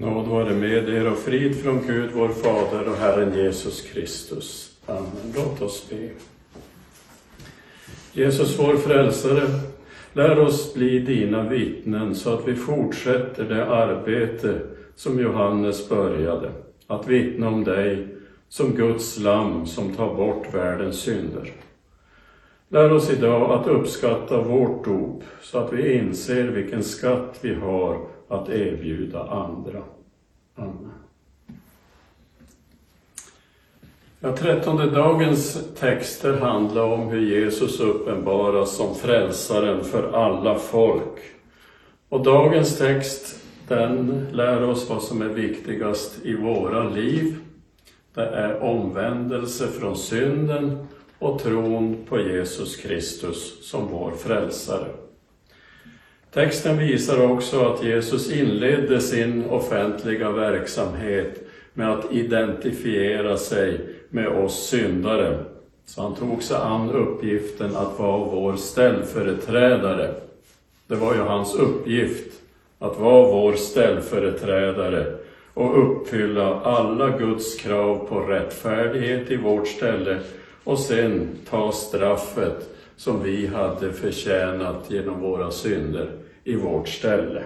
Nåd vare med er och frid från Gud, vår Fader och Herren Jesus Kristus. Amen. Låt oss be. Jesus, vår frälsare, lär oss bli dina vittnen så att vi fortsätter det arbete som Johannes började, att vittna om dig som Guds lamm som tar bort världens synder. Lär oss idag att uppskatta vårt dop så att vi inser vilken skatt vi har att erbjuda andra. Amen. Ja, trettonde dagens texter handlar om hur Jesus uppenbaras som frälsaren för alla folk. Och dagens text, den lär oss vad som är viktigast i våra liv. Det är omvändelse från synden och tron på Jesus Kristus som vår frälsare. Texten visar också att Jesus inledde sin offentliga verksamhet med att identifiera sig med oss syndare. Så han tog sig an uppgiften att vara vår ställföreträdare. Det var ju hans uppgift att vara vår ställföreträdare och uppfylla alla Guds krav på rättfärdighet i vårt ställe och sen ta straffet som vi hade förtjänat genom våra synder i vårt ställe.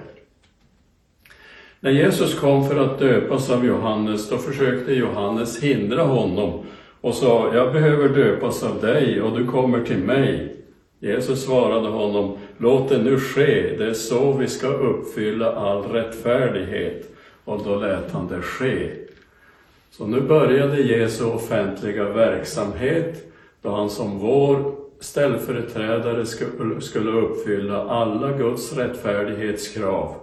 När Jesus kom för att döpas av Johannes, då försökte Johannes hindra honom och sa, jag behöver döpas av dig och du kommer till mig. Jesus svarade honom, låt det nu ske, det är så vi ska uppfylla all rättfärdighet. Och då lät han det ske. Så nu började Jesu offentliga verksamhet då han som vår ställföreträdare skulle uppfylla alla Guds rättfärdighetskrav.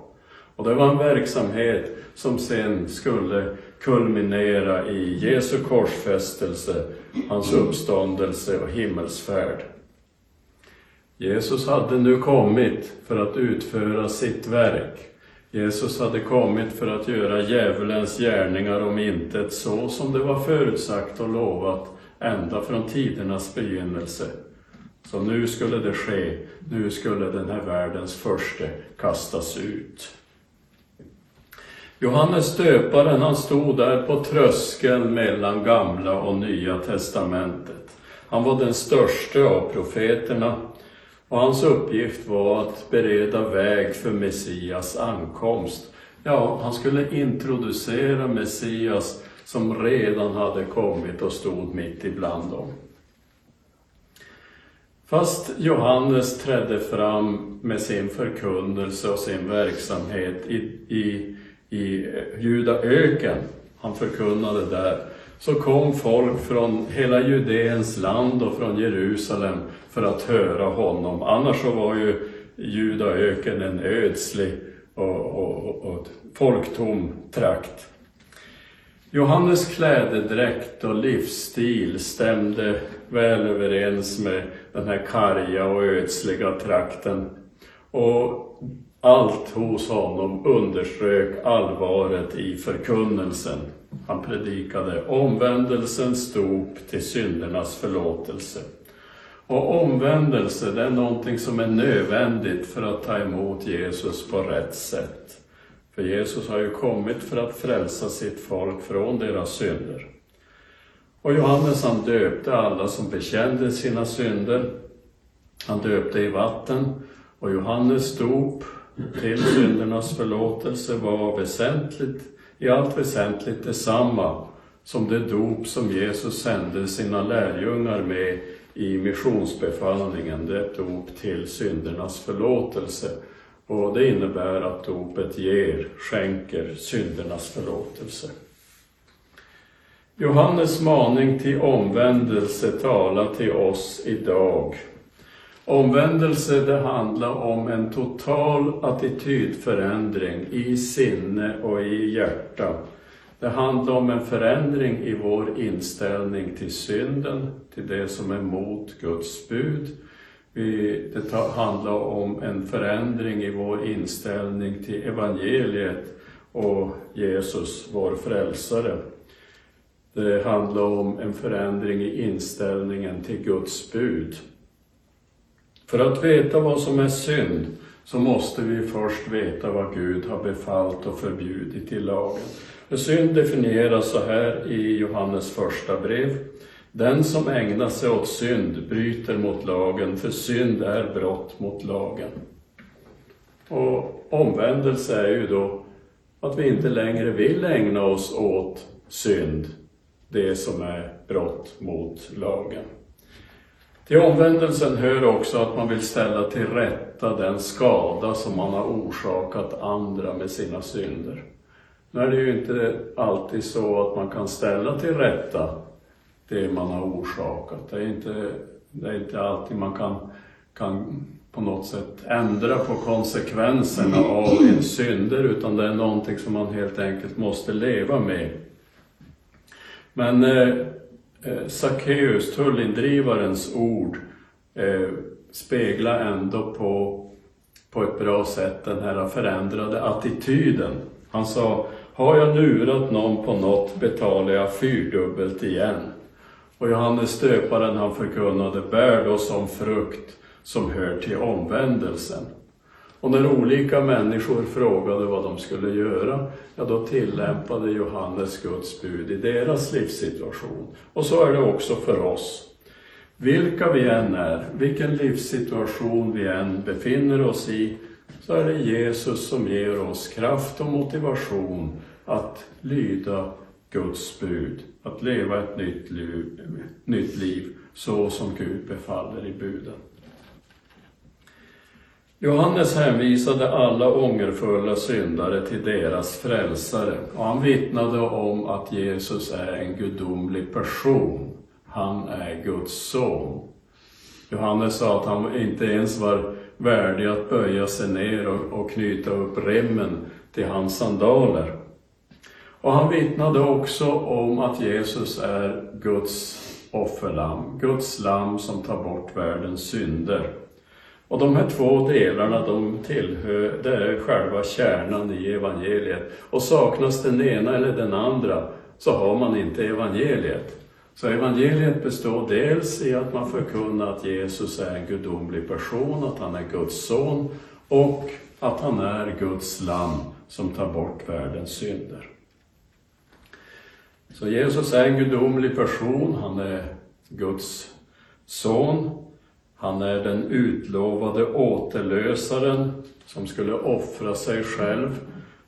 Och det var en verksamhet som sen skulle kulminera i Jesu korsfästelse, hans uppståndelse och himmelsfärd. Jesus hade nu kommit för att utföra sitt verk. Jesus hade kommit för att göra djävulens gärningar om intet så som det var förutsagt och lovat ända från tidernas begynnelse. Så nu skulle det ske, nu skulle den här världens förste kastas ut. Johannes döparen, han stod där på tröskeln mellan gamla och nya testamentet. Han var den största av profeterna och hans uppgift var att bereda väg för Messias ankomst. Ja, han skulle introducera Messias som redan hade kommit och stod mitt ibland dem. Fast Johannes trädde fram med sin förkunnelse och sin verksamhet i, i, i Judaöken, han förkunnade där, så kom folk från hela Judeens land och från Jerusalem för att höra honom. Annars så var ju Judaöken en ödslig och, och, och folktom trakt. Johannes klädedräkt och livsstil stämde väl överens med den här karga och ödsliga trakten. Och allt hos honom underströk allvaret i förkunnelsen. Han predikade omvändelsens dop till syndernas förlåtelse. Och omvändelse, det är någonting som är nödvändigt för att ta emot Jesus på rätt sätt. För Jesus har ju kommit för att frälsa sitt folk från deras synder. Och Johannes han döpte alla som bekände sina synder. Han döpte i vatten och Johannes dop till syndernas förlåtelse var väsentligt, i allt väsentligt detsamma som det dop som Jesus sände sina lärjungar med i missionsbefallningen, det dop till syndernas förlåtelse. Och det innebär att dopet ger, skänker syndernas förlåtelse. Johannes maning till omvändelse talar till oss idag. Omvändelse det handlar om en total attitydförändring i sinne och i hjärta. Det handlar om en förändring i vår inställning till synden, till det som är mot Guds bud. Det handlar om en förändring i vår inställning till evangeliet och Jesus, vår frälsare. Det handlar om en förändring i inställningen till Guds bud. För att veta vad som är synd så måste vi först veta vad Gud har befallt och förbjudit i lagen. För synd definieras så här i Johannes första brev. Den som ägnar sig åt synd bryter mot lagen, för synd är brott mot lagen. Och omvändelse är ju då att vi inte längre vill ägna oss åt synd, det som är brott mot lagen. Till omvändelsen hör också att man vill ställa till rätta den skada som man har orsakat andra med sina synder. Nu är det ju inte alltid så att man kan ställa till rätta det man har orsakat. Det är inte, det är inte alltid man kan, kan på något sätt ändra på konsekvenserna av en synder, utan det är någonting som man helt enkelt måste leva med. Men eh, eh Sackeus, tullindrivarens ord, eh, speglar ändå på, på ett bra sätt den här förändrade attityden. Han sa, har jag lurat någon på något betalar jag fyrdubbelt igen. Och Johannes döparen han förkunnade, bär då som frukt som hör till omvändelsen. Och när olika människor frågade vad de skulle göra, ja då tillämpade Johannes Guds bud i deras livssituation. Och så är det också för oss. Vilka vi än är, vilken livssituation vi än befinner oss i, så är det Jesus som ger oss kraft och motivation att lyda Guds bud, att leva ett nytt liv, nytt liv så som Gud befaller i buden. Johannes hänvisade alla ångerfulla syndare till deras frälsare och han vittnade om att Jesus är en gudomlig person. Han är Guds son. Johannes sa att han inte ens var värdig att böja sig ner och, och knyta upp remmen till hans sandaler. Och han vittnade också om att Jesus är Guds offerlamm, Guds lamm som tar bort världens synder. Och de här två delarna, de tillhör, det är själva kärnan i evangeliet. Och saknas den ena eller den andra, så har man inte evangeliet. Så evangeliet består dels i att man förkunnar att Jesus är en gudomlig person, att han är Guds son och att han är Guds lamm som tar bort världens synder. Så Jesus är en gudomlig person, han är Guds son. Han är den utlovade återlösaren som skulle offra sig själv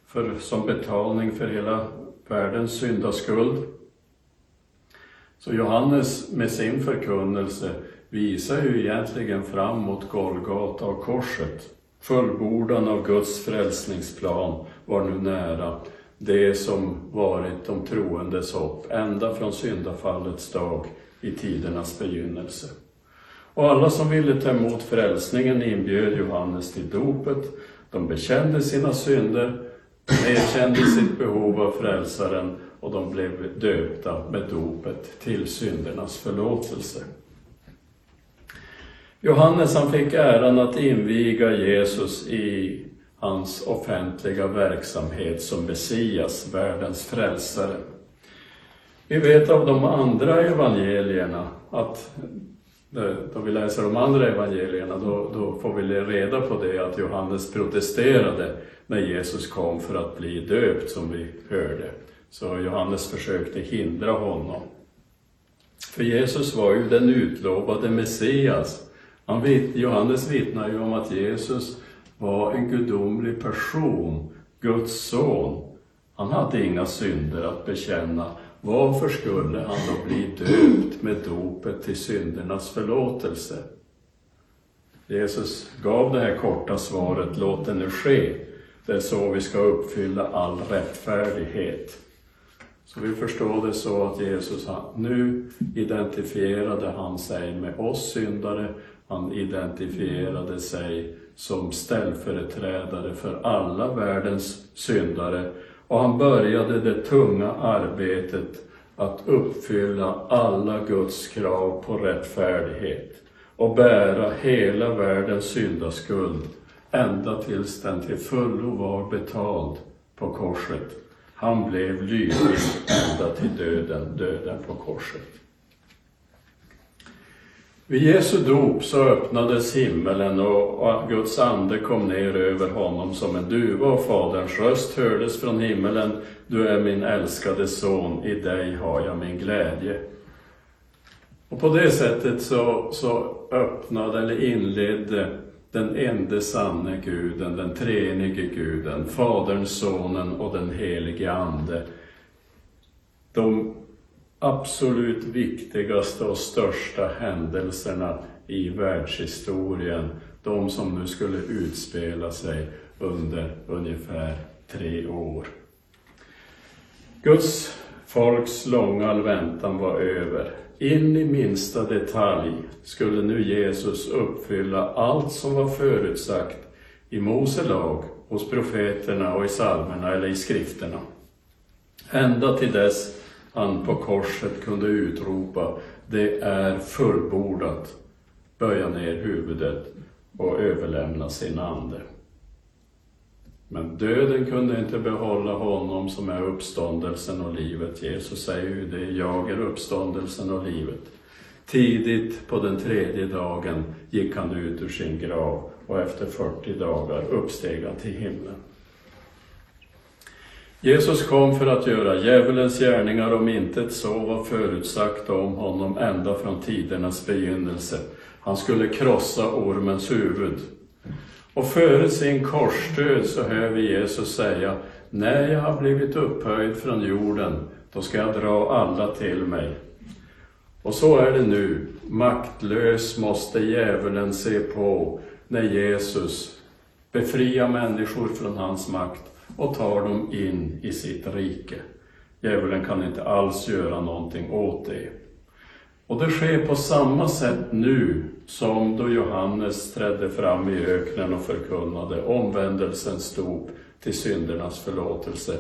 för, som betalning för hela världens syndaskuld. Så Johannes med sin förkunnelse visar ju egentligen fram mot Golgata och korset. Fullbordan av Guds frälsningsplan var nu nära det som varit de troendes hopp ända från syndafallets dag i tidernas begynnelse. Och alla som ville ta emot frälsningen inbjöd Johannes till dopet. De bekände sina synder, erkände sitt behov av frälsaren och de blev döpta med dopet till syndernas förlåtelse. Johannes han fick äran att inviga Jesus i hans offentliga verksamhet som Messias, världens frälsare. Vi vet av de andra evangelierna att eh, då vi läser de andra evangelierna, då, då, får vi reda på det att Johannes protesterade när Jesus kom för att bli döpt, som vi hörde. Så Johannes försökte hindra honom. För Jesus var ju den utlovade Messias. Han, Johannes vittnar ju om att Jesus var en gudomlig person, Guds son. Han hade inga synder att bekänna. Varför skulle han då bli döpt med dopet till syndernas förlåtelse? Jesus gav det här korta svaret, låt det nu ske. Det är så vi ska uppfylla all rättfärdighet. Så vi förstår det så att Jesus, nu identifierade han sig med oss syndare. Han identifierade sig som ställföreträdare för alla världens syndare och han började det tunga arbetet att uppfylla alla Guds krav på rättfärdighet och bära hela världens syndaskuld ända tills den till fullo var betald på korset. Han blev lydig ända till döden, döden på korset. Vid Jesu dop så öppnades himmelen och Guds ande kom ner över honom som en duva och Faderns röst hördes från himmelen. Du är min älskade son, i dig har jag min glädje. Och på det sättet så, så öppnade eller inledde den ende sanne guden, den treenige guden, Fadern, Sonen och den helige Ande. De absolut viktigaste och största händelserna i världshistorien, de som nu skulle utspela sig under ungefär tre år. Guds folks långa väntan var över. In i minsta detalj skulle nu Jesus uppfylla allt som var förutsagt i Mose lag, hos profeterna och i psalmerna eller i skrifterna. Ända till dess han på korset kunde utropa det är fullbordat, böja ner huvudet och överlämna sin ande. Men döden kunde inte behålla honom som är uppståndelsen och livet. Jesus säger ju det, jag är uppståndelsen och livet. Tidigt på den tredje dagen gick han ut ur sin grav och efter 40 dagar uppsteg han till himlen. Jesus kom för att göra djävulens gärningar om intet så var förutsagt om honom ända från tidernas begynnelse. Han skulle krossa ormens huvud. Och före sin korsdöd så hör vi Jesus säga, när jag har blivit upphöjd från jorden, då ska jag dra alla till mig. Och så är det nu. Maktlös måste djävulen se på när Jesus befriar människor från hans makt och tar dem in i sitt rike. Djävulen kan inte alls göra någonting åt det. Och det sker på samma sätt nu som då Johannes trädde fram i öknen och förkunnade omvändelsens dop till syndernas förlåtelse.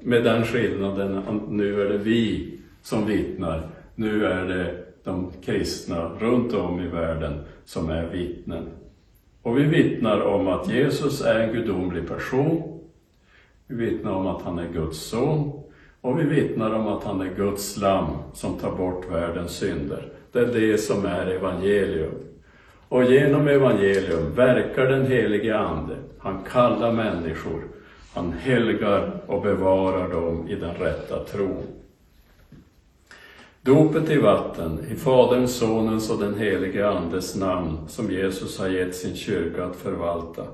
Med den skillnaden att nu är det vi som vittnar. Nu är det de kristna runt om i världen som är vittnen. Och vi vittnar om att Jesus är en gudomlig person. Vi vittnar om att han är Guds son. Och vi vittnar om att han är Guds lamm som tar bort världens synder. Det är det som är evangelium. Och genom evangelium verkar den helige Ande. Han kallar människor. Han helgar och bevarar dem i den rätta tron. Dopet i vatten, i Faderns, Sonens och den helige Andes namn, som Jesus har gett sin kyrka att förvalta,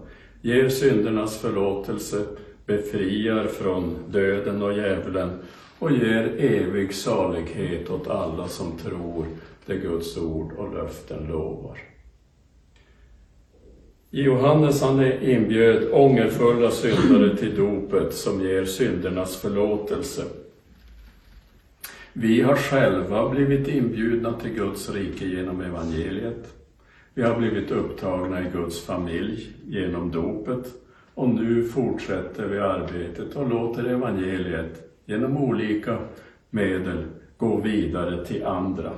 ger syndernas förlåtelse, befriar från döden och djävulen och ger evig salighet åt alla som tror det Guds ord och löften lovar. Johannes han inbjöd ångerfulla syndare till dopet som ger syndernas förlåtelse. Vi har själva blivit inbjudna till Guds rike genom evangeliet. Vi har blivit upptagna i Guds familj genom dopet och nu fortsätter vi arbetet och låter evangeliet genom olika medel gå vidare till andra.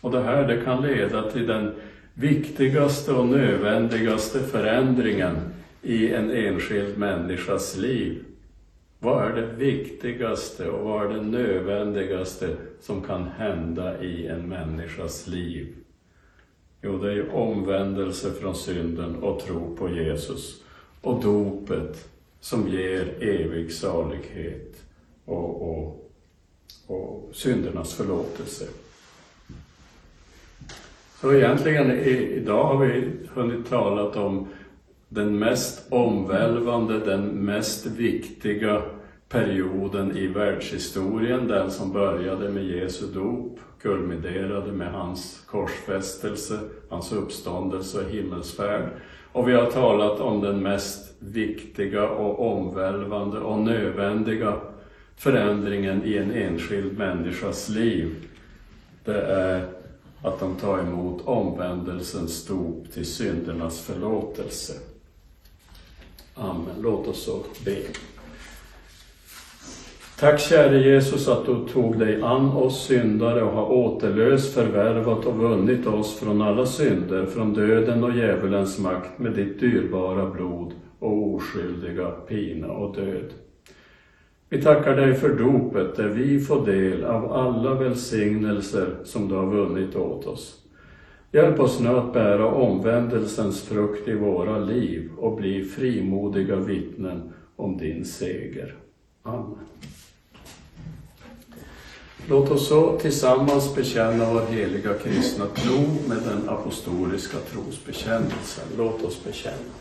Och det här det kan leda till den viktigaste och nödvändigaste förändringen i en enskild människas liv. Vad är det viktigaste och vad är det nödvändigaste som kan hända i en människas liv? Jo, det är omvändelse från synden och tro på Jesus och dopet som ger evig salighet och, och, och syndernas förlåtelse. Så egentligen idag har vi hunnit talat om den mest omvälvande, den mest viktiga perioden i världshistorien, den som började med Jesu dop, kulminerade med hans korsfästelse, hans uppståndelse och himmelsfärd. Och vi har talat om den mest viktiga och omvälvande och nödvändiga förändringen i en enskild människas liv. Det är att de tar emot omvändelsens dop till syndernas förlåtelse. Amen. Låt oss så be. Tack käre Jesus att du tog dig an oss syndare och har återlöst, förvärvat och vunnit oss från alla synder, från döden och djävulens makt med ditt dyrbara blod och oskyldiga pina och död. Vi tackar dig för dopet där vi får del av alla välsignelser som du har vunnit åt oss. Hjälp oss nu att bära omvändelsens frukt i våra liv och bli frimodiga vittnen om din seger. Amen. Låt oss så tillsammans bekänna vår heliga kristna tro med den apostoliska trosbekännelsen. Låt oss bekänna.